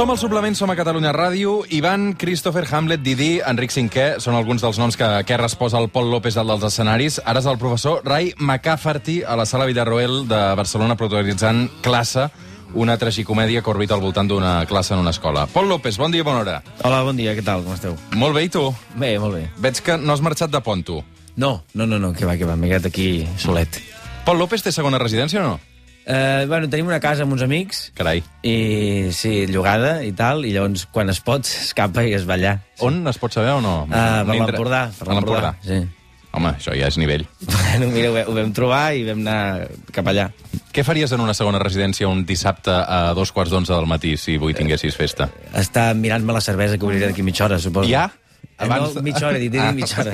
Som al suplement, som a Catalunya Ràdio. Ivan, Christopher, Hamlet, Didi, Enric Cinquè són alguns dels noms que, que resposa el Pol López al dels escenaris. Ara és el professor Rai McCafferty a la sala Villarroel de Barcelona protagonitzant classe, una tragicomèdia que orbita al voltant d'una classe en una escola. Pol López, bon dia, bona hora. Hola, bon dia, què tal, com esteu? Molt bé, i tu? Bé, molt bé. Veig que no has marxat de pont, tu. No, no, no, no que va, que va, m'he quedat aquí solet. Pol López té segona residència o no? Eh, bueno, tenim una casa amb uns amics, Carai. i sí, llogada i tal, i llavors quan es pot s'escapa i es va allà. On es pot saber o no? Ah, per Un indre- l'Empordà, per l'Empordà. sí. Home, això ja és nivell. Bueno, mira, ho, vam trobar i vam anar cap allà. Què faries en una segona residència un dissabte a dos quarts d'onze del matí, si avui tinguessis festa? Està mirant-me la cervesa que obriré d'aquí mitja hora, suposo. Ja? Eh, no, mitja hora, dit, dit mitja hora.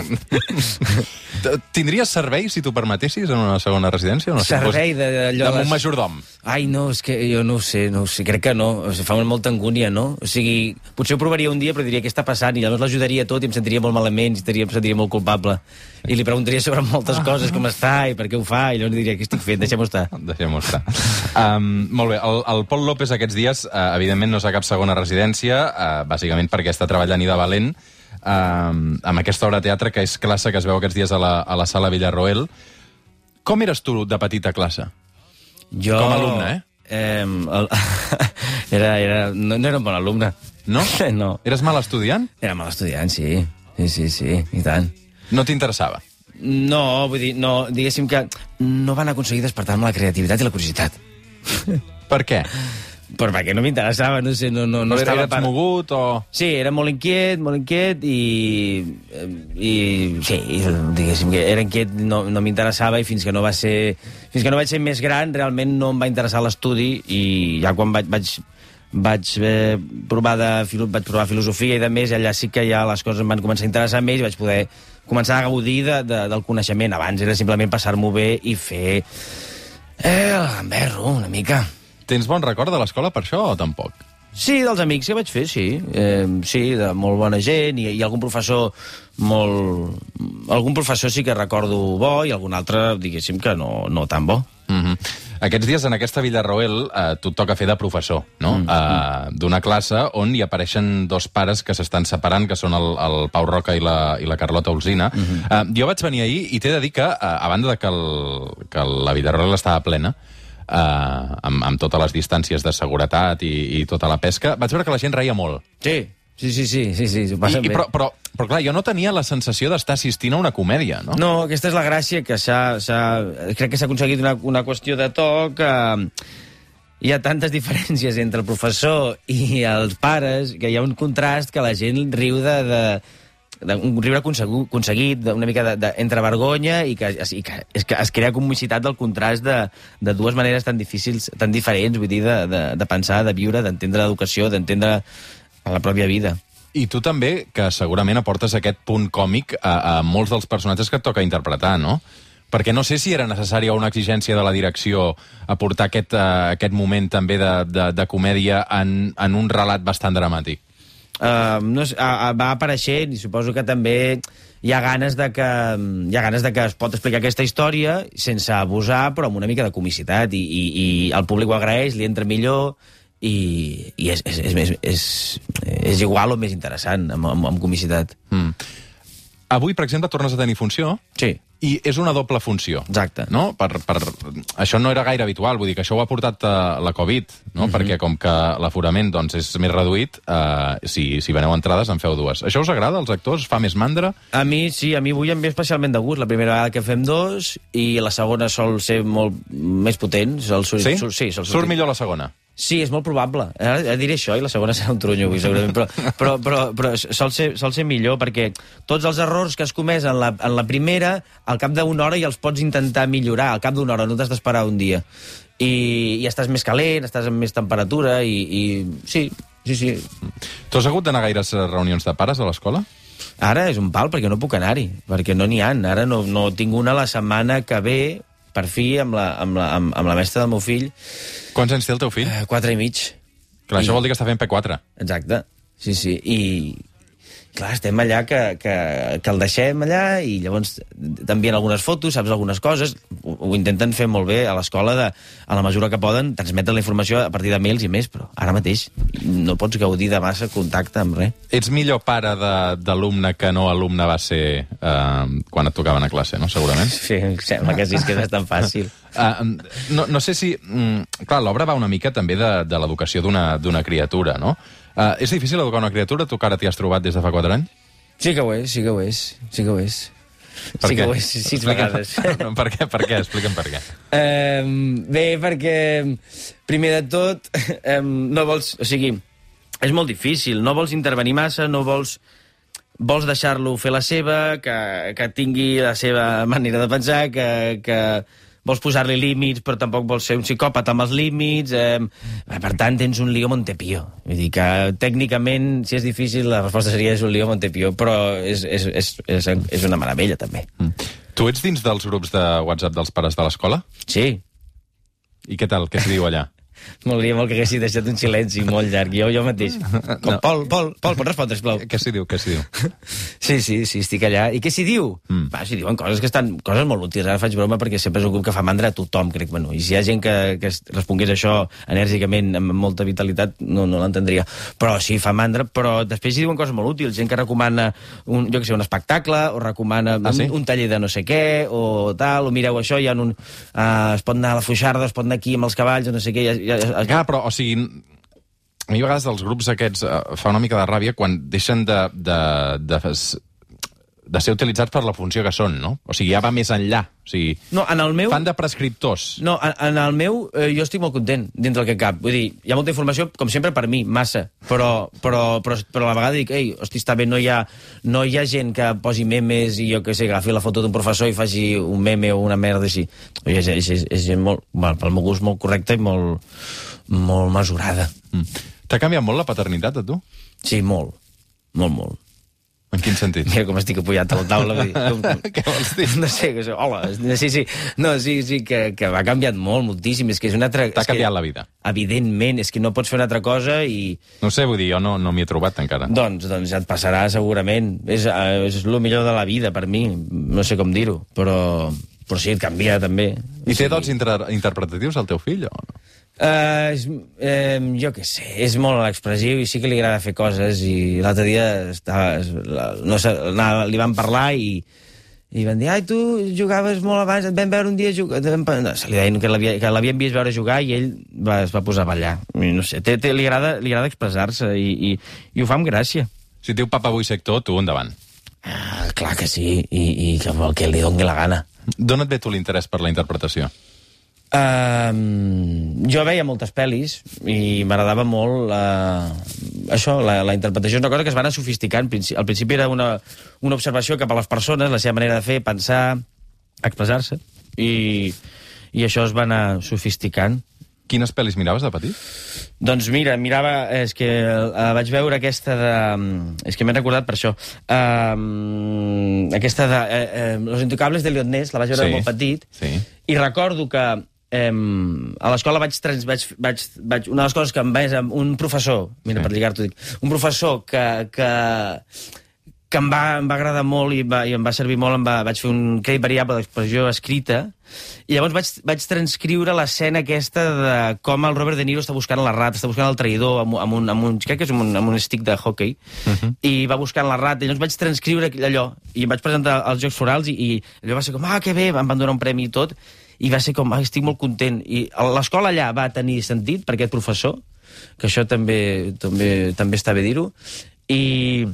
T- Tindries servei, si t'ho permetessis, en una segona residència? No? Servei de- d'allò de- un majordom. Ai, no, és que jo no ho sé, no ho sé, crec que no. O sigui, fa molta angúnia, no? O sigui, potser ho provaria un dia, però diria què està passant, i llavors l'ajudaria tot i em sentiria molt malament, i estaria, em sentiria molt culpable. I li preguntaria sobre moltes coses, com està i per què ho fa, i llavors diria, què estic fent, deixem-ho estar. Deixem-ho estar. Um, molt bé, el, el Pol López aquests dies, uh, evidentment, no és a cap segona residència, uh, bàsicament perquè està treballant i de valent, um, amb aquesta obra de teatre que és classe que es veu aquests dies a la, a la sala Villarroel. Com eres tu de petita classe? Jo, Com a alumne, eh? eh el, era, era, no, no era un bon alumne. No? No. Eres mal estudiant? Era mal estudiant, sí. Sí, sí, sí, i tant. No t'interessava? No, vull dir, no, diguéssim que no van aconseguir despertar-me la creativitat i la curiositat. Per què? Però perquè no m'interessava, no sé, no, no, no estava... eres mogut o... Sí, era molt inquiet, molt inquiet i... i sí, diguéssim que era inquiet, no, no m'interessava i fins que no va ser... Fins que no vaig ser més gran, realment no em va interessar l'estudi i ja quan vaig, vaig, vaig eh, provar de, filo- vaig provar filosofia i de més, allà sí que ja les coses em van començar a interessar més i vaig poder començar a gaudir de, de, del coneixement. Abans era simplement passar-m'ho bé i fer... Eh, el gamberro, una mica. Tens bon record de l'escola per això o tampoc? Sí, dels amics que vaig fer, sí. Eh, sí, de molt bona gent i, i algun professor molt... Algun professor sí que recordo bo i algun altre, diguéssim, que no, no tan bo. Mm -hmm. Aquests dies en aquesta Villarroel eh, tu et toca fer de professor, no? Mm, eh, D'una classe on hi apareixen dos pares que s'estan separant, que són el, el Pau Roca i la, i la Carlota Olsina. Mm -hmm. eh, jo vaig venir ahir i t'he de dir que, eh, a banda de que, el, que la Villarroel estava plena, eh, amb, amb totes les distàncies de seguretat i, i tota la pesca, vaig veure que la gent reia molt. Sí, sí, sí, sí, sí, sí s'ho passen I, i, bé. però, però, però, clar, jo no tenia la sensació d'estar assistint a una comèdia, no? No, aquesta és la gràcia, que s'ha... Crec que s'ha aconseguit una, una qüestió de to que hi ha tantes diferències entre el professor i els pares que hi ha un contrast que la gent riu de de un riure aconseguit, una mica de, de, entre vergonya i que, i que, és que es crea comicitat del contrast de, de dues maneres tan difícils, tan diferents, vull dir, de, de, de pensar, de viure, d'entendre l'educació, d'entendre la pròpia vida. I tu també, que segurament aportes aquest punt còmic a, a molts dels personatges que et toca interpretar, no? Perquè no sé si era necessària una exigència de la direcció aportar aquest, uh, aquest moment també de, de, de comèdia en, en un relat bastant dramàtic. Uh, no, sé, uh, va apareixent i suposo que també hi ha ganes de que hi ha ganes de que es pot explicar aquesta història sense abusar però amb una mica de comicitat i, i, i el públic ho agraeix, li entra millor i, i és, és, és, és, és, és igual o més interessant amb, amb, amb comicitat. Mm. Avui, per exemple, tornes a tenir funció. Sí, i és una doble funció. exacte No? Per, per... Això no era gaire habitual, vull dir que això ho ha portat uh, la Covid, no? perquè com que l'aforament doncs, és més reduït, uh, si, si veneu entrades en feu dues. Això us agrada, als actors? Fa més mandra? a mi sí, a mi avui em ve especialment de gust la primera vegada que fem dos i la segona sol ser molt més potent sol, sol, Sí? sol, sí, sol Surt millor la segona. Sí, és molt probable. Ara, ara diré això i la segona serà un tronyo avui, segurament. Però, però, però, però sol, ser, sol ser millor perquè tots els errors que has comès en la, en la primera, al cap d'una hora ja els pots intentar millorar. Al cap d'una hora, no t'has d'esperar un dia. I, I estàs més calent, estàs amb més temperatura i, i sí, sí, sí. Tu has hagut d'anar a gaires reunions de pares a l'escola? Ara és un pal perquè no puc anar-hi, perquè no n'hi ha. Ara no, no tinc una la setmana que ve, per fi, amb la, amb la, amb, amb la mestra del meu fill, Quants anys té el teu fill? eh, quatre i mig. Clar, això I- vol dir que està fent P4. Exacte, sí, sí. I, clar, estem allà que, que, que el deixem allà i llavors t'envien algunes fotos, saps algunes coses, ho, ho intenten fer molt bé a l'escola, de, a la mesura que poden, transmetre la informació a partir de mails i més, però ara mateix no pots gaudir de massa contacte amb res. Ets millor pare d'alumne que no alumne va ser eh, quan et tocaven a classe, no? Segurament. Sí, em sembla que sí, és que és bastant fàcil. Uh, no, no sé si... Mm, clar, l'obra va una mica també de, de l'educació d'una criatura, no? Uh, és difícil educar una criatura? Tu que ara t'hi has trobat des de fa 4 anys? Sí que ho és, sí que ho és, sí que ho és. Per sí què? que ho és, sis vegades. Per què? Per què? Explica'm per què. Um, bé, perquè, primer de tot, um, no vols... O sigui, és molt difícil, no vols intervenir massa, no vols vols deixar-lo fer la seva, que, que tingui la seva manera de pensar, que, que vols posar-li límits, però tampoc vols ser un psicòpata amb els límits. Eh, per tant, tens un lío Montepío. Vull dir que, tècnicament, si és difícil, la resposta seria és un lío Montepío, però és, és, és, és, és una meravella, també. Mm. Tu ets dins dels grups de WhatsApp dels pares de l'escola? Sí, I què tal? Què s'hi diu allà? M'hauria molt que haguessis deixat un silenci molt llarg, jo, jo mateix. Com, No. Pol, Pol, Pol, pots respondre, sisplau. Què s'hi diu? Què s'hi diu? Sí, sí, sí, estic allà. I què s'hi diu? Mm. Va, s'hi diuen coses que estan... Coses molt útils. Ara faig broma perquè sempre és un grup que fa mandra a tothom, crec. Bueno, I si hi ha gent que, que es- respongués això enèrgicament, amb molta vitalitat, no, no l'entendria. Però sí, fa mandra, però després hi diuen coses molt útils. Gent que recomana, un, jo que sé, un espectacle, o recomana Ah, sí? un, un taller de no sé què, o tal, o mireu això, hi ha un... Uh, es pot anar a la Fuixarda, es pot anar aquí amb els cavalls, o no sé què... Ja, ja, ja, però, o sigui, a mi a vegades els grups aquests eh, fa una mica de ràbia quan deixen de, de, de, de ser utilitzats per la funció que són, no? O sigui, ja va més enllà. O sigui, No, en el meu... fan de prescriptors. No, en, en el meu, eh, jo estic molt content dintre el que cap. Vull dir, hi ha molta informació, com sempre, per mi, massa. Però, però, però, però a la vegada dic, ei, hosti, està bé, no hi, ha, no hi ha gent que posi memes i jo que sé, agafi la foto d'un professor i faci un meme o una merda així. És, és, és, és gent molt, bueno, pel meu gust, molt correcta i molt, molt mesurada. Mm. T'ha canviat molt la paternitat, a tu? Sí, molt. Molt, molt. En quin sentit? Mira com estic apujat a la taula. Vull dir, com, Què vols dir? No sé, que, hola, sí, sí, no, sí, sí, que, que m'ha canviat molt, moltíssim, és que és una altra... T'ha és que- canviat la vida. Evidentment, és que no pots fer una altra cosa i... No sé, vull dir, jo no, no m'hi he trobat encara. Doncs, doncs ja et passarà segurament. És, eh, és el millor de la vida per mi, no sé com dir-ho, però, però sí, et canvia també. I té dots inter interpretatius el teu fill, o no? Uh, és, eh, jo què sé, és molt expressiu i sí que li agrada fer coses i l'altre dia estava, no sé, li van parlar i, i van dir, ai, tu jugaves molt abans, et vam veure un dia jugar... et vam pa-" No, se li deien que que l'havien vist veure jugar i ell va, es va posar a ballar. I no sé, té, té, li agrada, li agrada expressar-se i, i, i ho fa amb gràcia. Si diu papa vull ser actor, tu endavant. Ah, clar que sí, i, i que que li doni la gana. D'on et ve tu l'interès per la interpretació? Um, jo veia moltes pel·lis i m'agradava molt la, això, la, la interpretació és una cosa que es va anar sofisticant. Al principi era una, una observació cap a les persones, la seva manera de fer, pensar, expressar-se, i, i això es va anar sofisticant. Quines pel·lis miraves de petit? Doncs mira, mirava, és que uh, vaig veure aquesta de... És que m'he recordat per això. Uh, aquesta de... Uh, uh, Los Intocables de Ness, la vaig veure sí. molt petit, Sí. i recordo que um, a l'escola vaig, trans, vaig, vaig, vaig... Una de les coses que em va... és Un professor, mira, Sí. per lligar-t'ho, dic, un professor que, que, que em va, em va agradar molt i, va, i em va servir molt, em va, vaig fer un crèdit variable d'expressió escrita, i llavors vaig, vaig transcriure l'escena aquesta de com el Robert De Niro està buscant la rata, està buscant el traïdor amb, amb, un, amb un, crec que és amb un, amb un stick de hockey, uh -huh. i va buscant la rata, i llavors vaig transcriure allò, i em vaig presentar als Jocs Florals, i, i allò va ser com, ah, que bé, em van donar un premi i tot, i va ser com, ah, estic molt content. I l'escola allà va tenir sentit per aquest professor, que això també, també, també està bé dir-ho, i,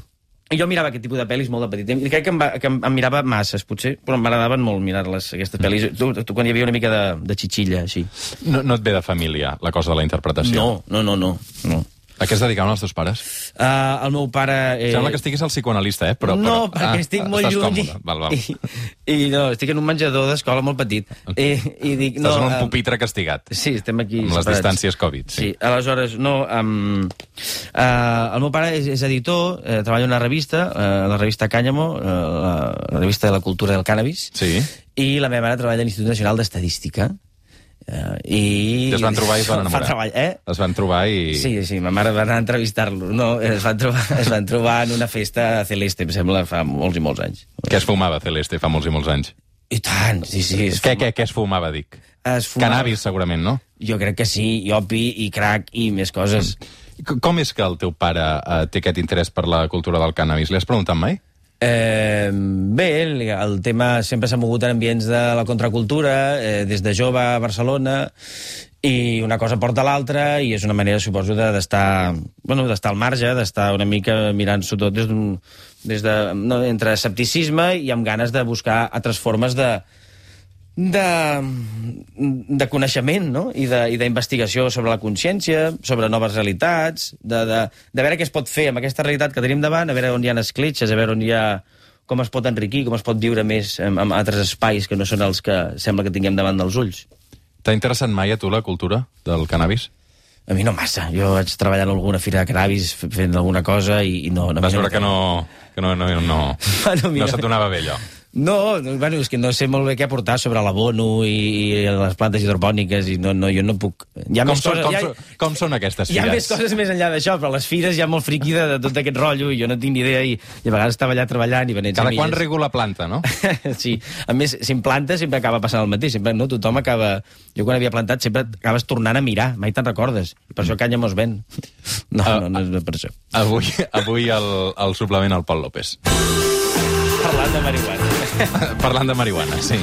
i jo mirava aquest tipus de pel·lis molt de petit. I crec que em, va, que em, em mirava masses, potser, però m'agradaven molt mirar-les, aquestes pel·lis. Tu, tu, quan hi havia una mica de, de xitxilla, així. No, no et ve de família, la cosa de la interpretació? No, no, no, no. no. A què es dedicaven els teus pares? Uh, el meu pare... Eh... Sembla que estiguis al psicoanalista, eh? Però, no, però, perquè estic molt lluny. Còmode. Val, val. I, I no, estic en un menjador d'escola molt petit. I, i dic, Estàs no, en un eh, pupitre castigat. Sí, estem aquí Amb les separats. distàncies Covid, sí. Sí, aleshores, no... Um, uh, el meu pare és, és editor, eh, treballa en una revista, uh, la revista Cáñamo, uh, la, la revista de la cultura del cannabis, Sí. i la meva mare treballa a l'Institut Nacional d'Estadística. Uh, i... I es van trobar i es van enamorar. treball, eh? Es van trobar i... Sí, sí, ma mare va anar a entrevistar-lo. No, es van, trobar, es van trobar en una festa a Celeste, em sembla, fa molts i molts anys. Que es fumava Celeste fa molts i molts anys. I tant, sí, sí. Es Què, què, què es fumava, dic? Es fumava. Cannabis, segurament, no? Jo crec que sí, i opi, i crack, i més coses. C- Com és que el teu pare eh, té aquest interès per la cultura del cannabis? Li has preguntat mai? Eh, bé, el, tema sempre s'ha mogut en ambients de la contracultura, eh, des de jove a Barcelona, i una cosa porta l'altra, i és una manera, suposo, de- d'estar bueno, d'estar al marge, d'estar una mica mirant-s'ho tot des des de, no, entre escepticisme i amb ganes de buscar altres formes de, de, de coneixement no? I d'investigació sobre la consciència, sobre noves realitats, de, de, de veure què es pot fer amb aquesta realitat que tenim davant, a veure on hi ha escletxes, a veure on hi ha com es pot enriquir, com es pot viure més en, en altres espais que no són els que sembla que tinguem davant dels ulls. T'ha interessat mai a tu la cultura del cannabis? A mi no massa. Jo vaig treballar en alguna fira de cannabis fent alguna cosa i, i no... no Vas veure que no, que no, no, no, Bueno, mira. no se't donava bé allò. No, no, bueno, és que no sé molt bé què aportar sobre l'abono i, i les plantes hidropòniques i no, no, jo no puc... Hi ha Com són, coses, com, hi ha, són, com són aquestes hi ha fires? més coses més enllà d'això, però les fires hi ha molt friqui de, de tot aquest rotllo i jo no tinc ni idea i, i a vegades estava allà treballant i venent Cada quan rego la planta, no? sí, a més, si em planta sempre acaba passant el mateix, sempre, no? Tothom acaba... Jo quan havia plantat sempre acabes tornant a mirar, mai te'n recordes. Per això canya mos ven. No, Ah, no, no és per això. Avui, avui el, el suplement al Pol López. Parlant de marihuana. parlant de marihuana, sí.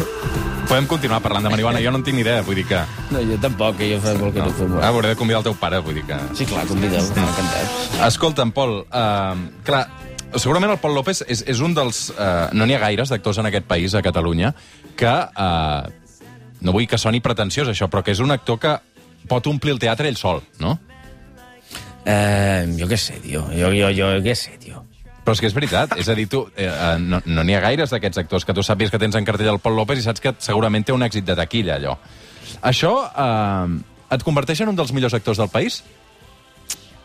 Podem continuar parlant de marihuana, jo no en tinc ni idea, vull dir que... No, jo tampoc, jo fa molt que no, no fumo. Ah, hauré de convidar el teu pare, vull dir que... Sí, clar, convida'l, m'ha encantat. Escolta'm, Pol, uh, clar, segurament el Pol López és, és un dels... Uh, no n'hi ha gaires d'actors en aquest país, a Catalunya, que... Uh, no vull que soni pretensiós, això, però que és un actor que pot omplir el teatre ell sol, no? Eh, jo què sé, tio. Jo, jo, jo què sé, tio. Però és que és veritat, és a dir, tu, eh, eh, no no n'hi ha gaires d'aquests actors que tu sàpies que tens en cartell el Pol López i saps que segurament té un èxit de taquilla, allò. Això eh, et converteix en un dels millors actors del país?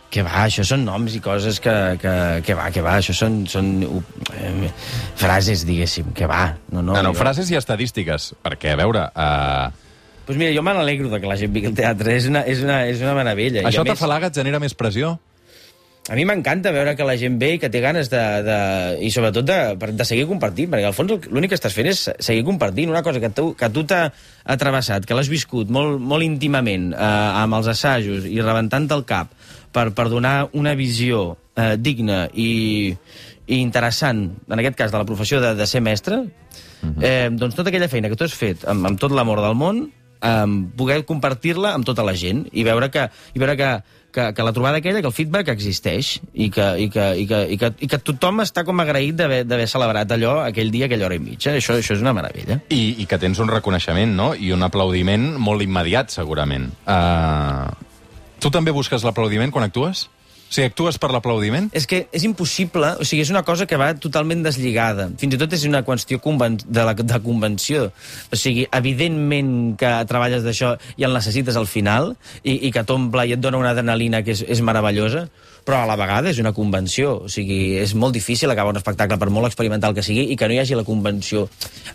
Que va, això són noms i coses que, que, que va, que va, això són, són eh, frases, diguéssim, que va. No, no, No, no, frases i estadístiques, perquè, a veure... Eh, Pues mira, jo me n'alegro de que la gent vingui al teatre, és una, és una, és una meravella. Això a més, t'afalaga, et genera més pressió? A mi m'encanta veure que la gent ve i que té ganes de... de I sobretot de, de seguir compartint, perquè al fons l'únic que estàs fent és seguir compartint una cosa que tu, que tu t'ha ha travessat, que l'has viscut molt, molt íntimament, eh, amb els assajos i rebentant el cap per, per donar una visió eh, digna i, i interessant, en aquest cas de la professió de, de ser mestre, eh, doncs tota aquella feina que tu has fet amb, amb tot l'amor del món, eh, poder compartir-la amb tota la gent i veure que, i veure que, que, que la trobada aquella, que el feedback existeix i que, i que, i que, i que, i que tothom està com agraït d'haver celebrat allò aquell dia, aquella hora i mitja. Això, això és una meravella. I, I que tens un reconeixement, no? I un aplaudiment molt immediat, segurament. Uh, tu també busques l'aplaudiment quan actues? Sigui, actues per l'aplaudiment? És que és impossible, o sigui, és una cosa que va totalment deslligada. Fins i tot és una qüestió de, la, de convenció. O sigui, evidentment que treballes d'això i el necessites al final, i, i que t'omple i et dona una adrenalina que és, és meravellosa, però a la vegada és una convenció. O sigui, és molt difícil acabar un espectacle, per molt experimental que sigui, i que no hi hagi la convenció.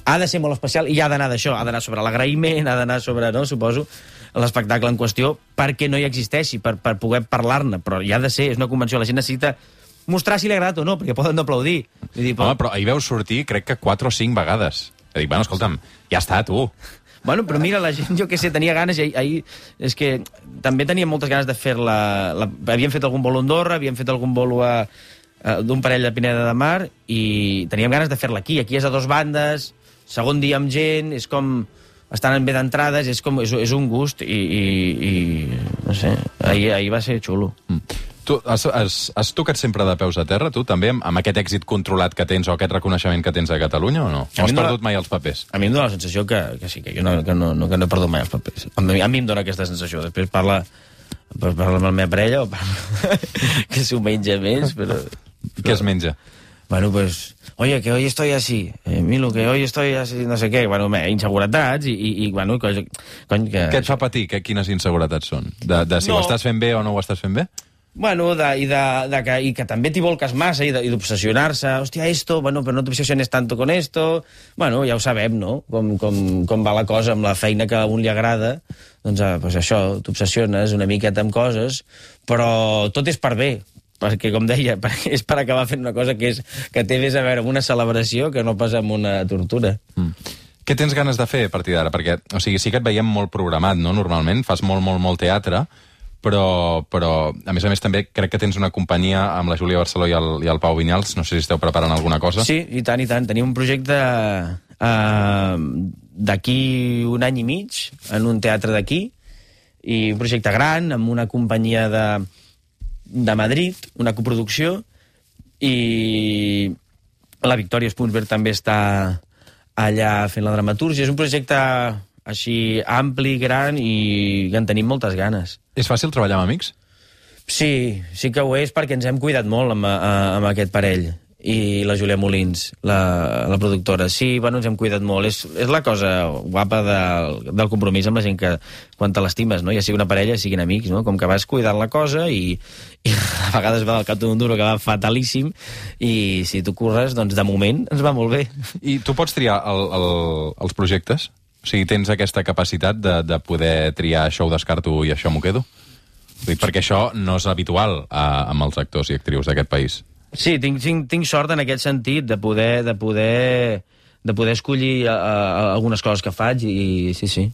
Ha de ser molt especial i ha d'anar d'això, ha d'anar sobre l'agraïment, ha d'anar sobre, no, suposo, l'espectacle en qüestió perquè no hi existeixi, per, per poder parlar-ne, però hi ha de ser, és una convenció, la gent necessita mostrar si li ha agradat o no, perquè poden no aplaudir. Vull dir, Home, però ahir veus sortir, crec que 4 o 5 vegades. I dic, bueno, escolta'm, ja està, tu. Bueno, però mira, la gent, jo que sé, tenia ganes, i ahir, ahir és que també tenia moltes ganes de fer-la... La... Havíem fet algun bolo a Andorra, havíem fet algun bolo a, a d'un parell de Pineda de Mar, i teníem ganes de fer-la aquí. Aquí és a dos bandes, segon dia amb gent, és com... Estan bé d'entrades, és, com, és, és un gust, i, i, i no sé, ahir, ahir va ser xulo. Mm. Tu has, has, has tocat sempre de peus a terra, tu, també, amb, amb aquest èxit controlat que tens o aquest reconeixement que tens a Catalunya, o no? O has perdut mai els papers? A mi em dóna la sensació que, que sí, que jo no, que no, no, que no he perdut mai els papers. A mi, a mi em dóna aquesta sensació. Després parla, parla amb la meva parella o parla que s'ho menja més, però... Què es menja? Bueno, pues, oye, que hoy estoy así, eh, Milo, que hoy estoy así, no sé què, bueno, me, inseguretats i, i, i bueno, cony, cony que... Què et fa patir? Que, quines inseguretats són? De, de si No. ho estàs fent bé o no ho estàs fent bé? Bueno, de, i, de, de que, i que també t'hi volques massa i d'obsessionar-se. Hòstia, esto, bueno, però no t'obsessiones tanto con esto. Bueno, ja ho sabem, no? Com, com, com va la cosa amb la feina que a un li agrada. Doncs, eh, pues això, t'obsessiones una miqueta amb coses, però tot és per bé perquè, com deia, és per acabar fent una cosa que, és, que té més a veure amb una celebració que no pas amb una tortura. Mm. Què tens ganes de fer a partir d'ara? Perquè, o sigui, sí que et veiem molt programat, no?, normalment, fas molt, molt, molt teatre, però, però a més a més també crec que tens una companyia amb la Júlia Barceló i el, i el Pau Vinyals, no sé si esteu preparant alguna cosa. Sí, i tant, i tant. Tenim un projecte eh, d'aquí un any i mig, en un teatre d'aquí, i un projecte gran, amb una companyia de, de Madrid, una coproducció, i la Victòria Spunsberg també està allà fent la dramatúrgia. És un projecte així ampli, gran i en tenim moltes ganes. És fàcil treballar amb amics? Sí, sí que ho és perquè ens hem cuidat molt amb, amb aquest parell i la Júlia Molins, la, la productora. Sí, bueno, ens hem cuidat molt. És, és la cosa guapa del, del compromís amb la gent que, quan te l'estimes, no? ja sigui una parella, siguin amics, no? com que vas cuidant la cosa i, i a vegades va del cap d'un duro que va fatalíssim i si tu curres, doncs de moment ens va molt bé. I tu pots triar el, el, els projectes? O sigui, tens aquesta capacitat de, de poder triar això ho descarto i això m'ho quedo? Perquè això no és habitual a, amb els actors i actrius d'aquest país. Sí, tinc, tinc, tinc sort en aquest sentit de poder, de poder, de poder escollir a, algunes coses que faig i sí, sí.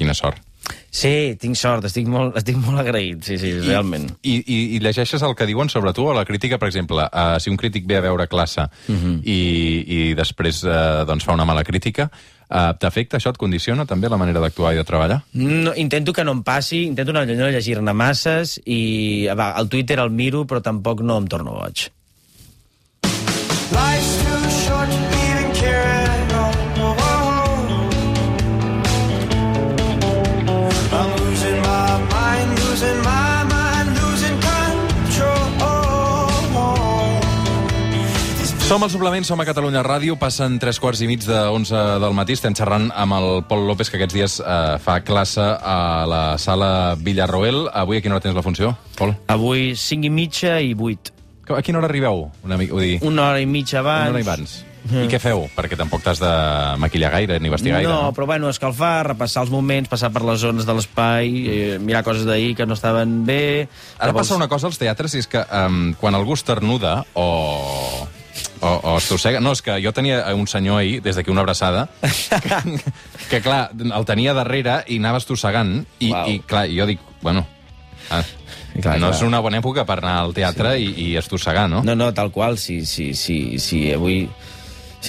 Quina sort. Sí, tinc sort, estic molt, estic molt agraït, sí, sí, I, realment. I, i, I llegeixes el que diuen sobre tu o la crítica, per exemple, uh, si un crític ve a veure classe uh -huh. i, i després uh, doncs fa una mala crítica, Uh, T'afecta això? Et condiciona també la manera d'actuar i de treballar? No, intento que no em passi, intento no, no llegir-ne masses i va, el Twitter el miro però tampoc no em torno boig. Life's Som al suplement, som a Catalunya Ràdio, passen tres quarts i mig de 11 del matí, estem xerrant amb el Pol López, que aquests dies eh, fa classe a la sala Villarroel. Avui a quina hora tens la funció, Pol? Avui 5 i mitja i 8. A quina hora arribeu? Una, mica, dir... una hora i mitja abans. Una hora abans. Mm. I què feu? Perquè tampoc t'has de maquillar gaire ni vestir gaire. No, no, però bueno, escalfar, repassar els moments, passar per les zones de l'espai, eh, mirar coses d'ahir que no estaven bé... Ara passa una cosa als teatres, i és que um, quan algú estornuda o o, o estossega. No, és que jo tenia un senyor ahir, des d'aquí una abraçada, que, que, clar, el tenia darrere i anava estossegant, i, wow. i clar, jo dic, bueno... Ah, clar, no clar. és una bona època per anar al teatre sí. i, i estossegar, no? No, no, tal qual, sí, sí, sí, sí, avui...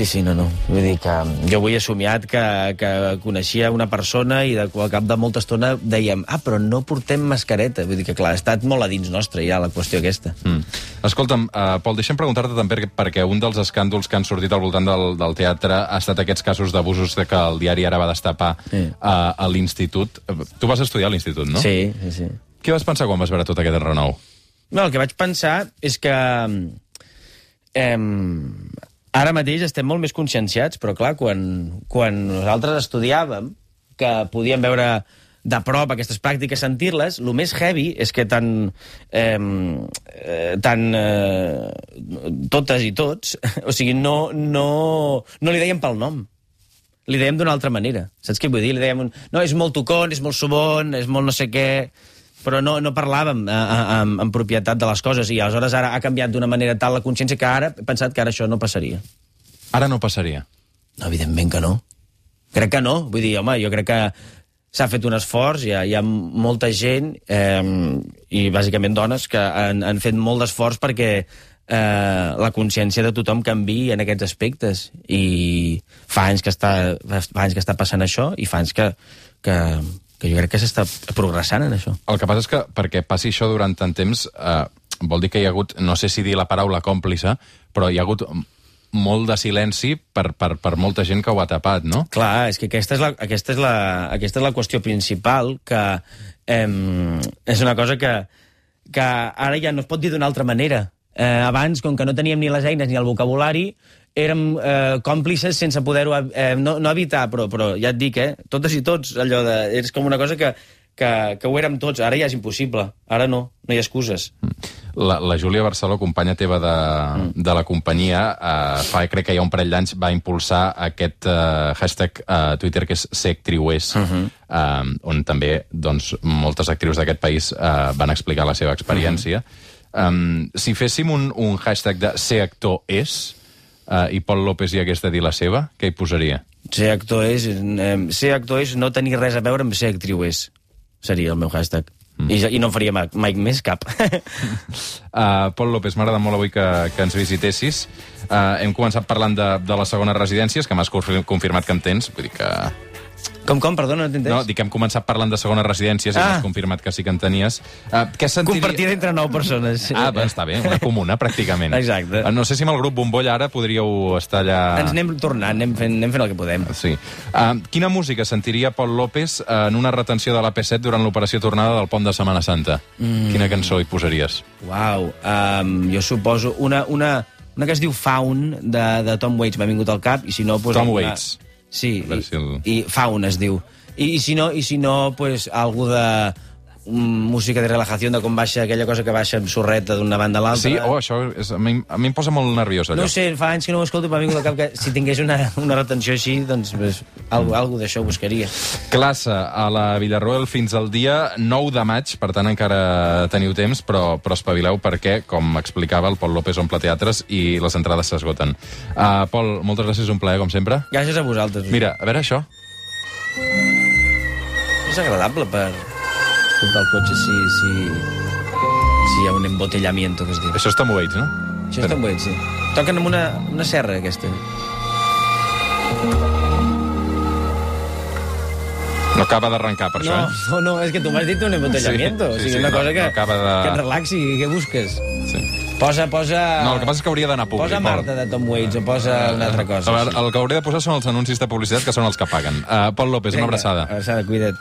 Sí, sí, no, no. Vull dir que jo avui he somiat que, que coneixia una persona i de, al cap de molta estona dèiem ah, però no portem mascareta. Vull dir que, clar, ha estat molt a dins nostre ja la qüestió aquesta. Mm. Escolta'm, uh, Pol, deixa'm preguntar-te també perquè un dels escàndols que han sortit al voltant del, del teatre ha estat aquests casos d'abusos que el diari ara va destapar sí. uh, a l'institut. Tu vas estudiar a l'institut, no? Sí, sí, sí. Què vas pensar quan vas veure tot aquest renou? No, el que vaig pensar és que... Eh, Ara mateix estem molt més conscienciats, però clar, quan, quan nosaltres estudiàvem, que podíem veure de prop aquestes pràctiques, sentir-les, el més heavy és que tant, eh, tant eh, totes i tots, o sigui, no, no, no li dèiem pel nom. Li dèiem d'una altra manera. Saps què vull dir? Li dèiem, un, no, és molt tocon, és molt subon, és molt no sé què però no, no parlàvem eh, eh, en, en propietat de les coses, i aleshores ara ha canviat d'una manera tal la consciència que ara he pensat que ara això no passaria. Ara no passaria? No, evidentment que no. Crec que no. Vull dir, home, jo crec que s'ha fet un esforç, hi ha, hi ha molta gent, eh, i bàsicament dones, que han, han fet molt d'esforç perquè eh, la consciència de tothom canvi en aquests aspectes. I fa anys que està, fa anys que està passant això, i fa anys que, que, que jo crec que s'està progressant en això. El que passa és que perquè passi això durant tant temps eh, vol dir que hi ha hagut, no sé si dir la paraula còmplice, però hi ha hagut molt de silenci per, per, per molta gent que ho ha tapat, no? Clar, és que aquesta és la, aquesta és la, aquesta és la qüestió principal, que eh, és una cosa que, que ara ja no es pot dir d'una altra manera. Eh, abans, com que no teníem ni les eines ni el vocabulari, érem eh, còmplices sense poder-ho eh, no, no evitar, però, però ja et dic, eh, totes i tots, allò de... És com una cosa que, que, que ho érem tots, ara ja és impossible, ara no, no hi ha excuses. La, la Júlia Barceló, companya teva de, mm. de la companyia, eh, fa, crec que hi ha un parell d'anys, va impulsar aquest eh, hashtag eh, Twitter que és sectriuers, uh -huh. eh, on també doncs, moltes actrius d'aquest país eh, van explicar la seva experiència. Uh -huh. um, si féssim un, un hashtag de ser actor és, uh, i Pol López hi hagués de dir la seva, què hi posaria? Ser actor és... Eh, ser actor és no tenir res a veure amb ser actriu és. Seria el meu hashtag. Mm. I, I no en faria mai, mai més cap. Uh, Pol López, m'agrada molt avui que, que ens visitessis. Uh, hem començat parlant de, de les segones residències, que m'has confir- confirmat que en tens, vull dir que... com, com? Perdona, no t'entens? No, dic que hem començat parlant de segones residències i Ah. m'has confirmat que sí que en tenies. Uh, què sentiria... Compartida entre nou persones. Ah, va, està bé, una comuna, pràcticament. Exacte. Uh, no sé si amb el grup Bombolla ara podríeu estar allà... Ens anem tornant, anem fent, anem fent el que podem. Sí. Uh, quina música sentiria Pol López en una retenció de la P7 durant l'operació tornada del pont de Setmana Santa? Mm. Quina cançó hi posaries? Uau, um, jo suposo una, una, una que es diu Faun, de, de Tom Waits, m'ha vingut al cap, i si no... Pues, Tom alguna- Waits. Sí, i, si el- i Faun es diu. I, i si no, i si no pues, algú de música de relajació, de com baixa aquella cosa que baixa amb sorreta d'una banda a l'altra. Sí? Oh, això és, a, mi, a mi em posa molt nerviós, allò. No sé, fa anys que no ho escolto, vingut al cap que si tingués una, una retenció així, doncs pues, algo, algo d'això buscaria. Classe a la Villarroel fins al dia 9 de maig, per tant encara teniu temps, però, però espavileu perquè, com explicava, el Pol López omple teatres i les entrades s'esgoten. Uh, Pol, moltes gràcies, un plaer, com sempre. Gràcies a vosaltres. Mira, a veure això. És agradable per escoltar el cotxe si, si, si hi ha un embotellamiento, que es diu. Això Tom Waits, no? Això està buit, sí. Toquen amb una, una serra, aquesta. No acaba d'arrencar, per No, això, eh? no, no, és que tu m'has dit un embotellamiento. Sí, o sí, sigui, sí, una no, cosa que, no acaba de- que et relaxi, què busques? Sí. Posa, posa... No, el que passa és que hauria d'anar públic. Posa. Marta de Tom Waits o posa una altra cosa. A veure, el que hauria de posar són els anuncis de publicitat, que són els que paguen. Uh, Pol López, una Vinga, abraçada. Abraçada, cuida't.